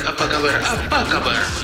apa kabar? Apa kabar?